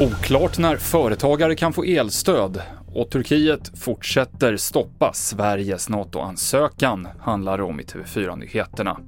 Oklart när företagare kan få elstöd och Turkiet fortsätter stoppa Sveriges NATO-ansökan, handlar det om i TV4-nyheterna.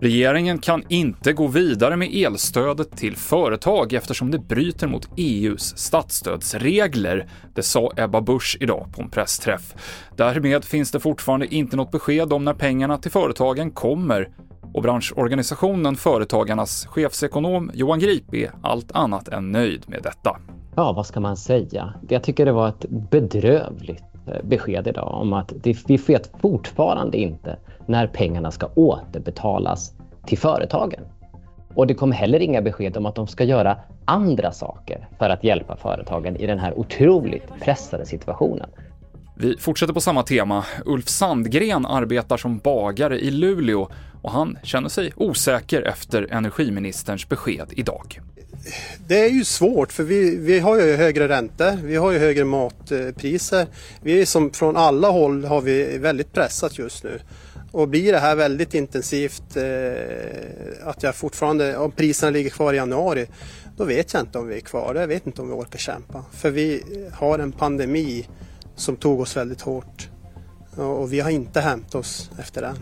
Regeringen kan inte gå vidare med elstödet till företag eftersom det bryter mot EUs statsstödsregler. Det sa Ebba Busch idag på en pressträff. Därmed finns det fortfarande inte något besked om när pengarna till företagen kommer och branschorganisationen Företagarnas chefsekonom Johan Grip är allt annat än nöjd med detta. Ja, vad ska man säga? Jag tycker det var ett bedrövligt eh, besked idag om att vi vet fortfarande inte när pengarna ska återbetalas till företagen. Och det kom heller inga besked om att de ska göra andra saker för att hjälpa företagen i den här otroligt pressade situationen. Vi fortsätter på samma tema. Ulf Sandgren arbetar som bagare i Luleå och han känner sig osäker efter energiministerns besked idag. Det är ju svårt för vi, vi har ju högre räntor, vi har ju högre matpriser. Vi är som från alla håll har vi väldigt pressat just nu. Och blir det här väldigt intensivt, eh, att jag fortfarande, om priserna ligger kvar i januari, då vet jag inte om vi är kvar. Jag vet inte om vi orkar kämpa. För vi har en pandemi som tog oss väldigt hårt. Och vi har inte hämtat oss efter det.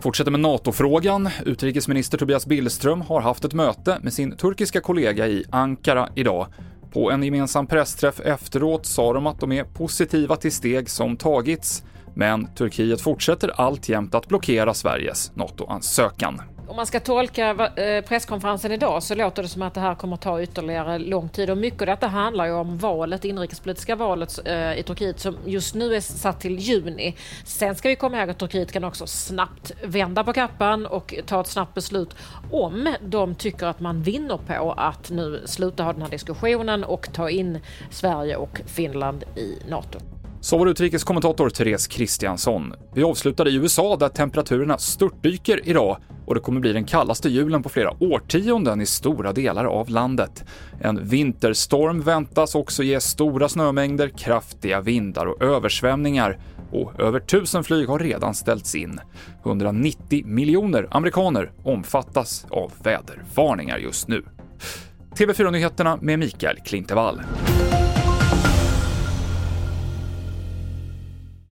Fortsätter med NATO-frågan. Utrikesminister Tobias Billström har haft ett möte med sin turkiska kollega i Ankara idag. På en gemensam pressträff efteråt sa de att de är positiva till steg som tagits, men Turkiet fortsätter alltjämt att blockera Sveriges NATO-ansökan. Om man ska tolka eh, presskonferensen idag så låter det som att det här kommer ta ytterligare lång tid och mycket av detta handlar ju om valet, inrikespolitiska valet eh, i Turkiet som just nu är satt till juni. Sen ska vi komma ihåg att Turkiet kan också snabbt vända på kappan och ta ett snabbt beslut om de tycker att man vinner på att nu sluta ha den här diskussionen och ta in Sverige och Finland i NATO. Så var utrikeskommentator Therese Kristiansson. Vi avslutar i USA där temperaturerna störtdyker idag och det kommer bli den kallaste julen på flera årtionden i stora delar av landet. En vinterstorm väntas också ge stora snömängder, kraftiga vindar och översvämningar och över tusen flyg har redan ställts in. 190 miljoner amerikaner omfattas av vädervarningar just nu. TV4-nyheterna med Mikael Klintevall.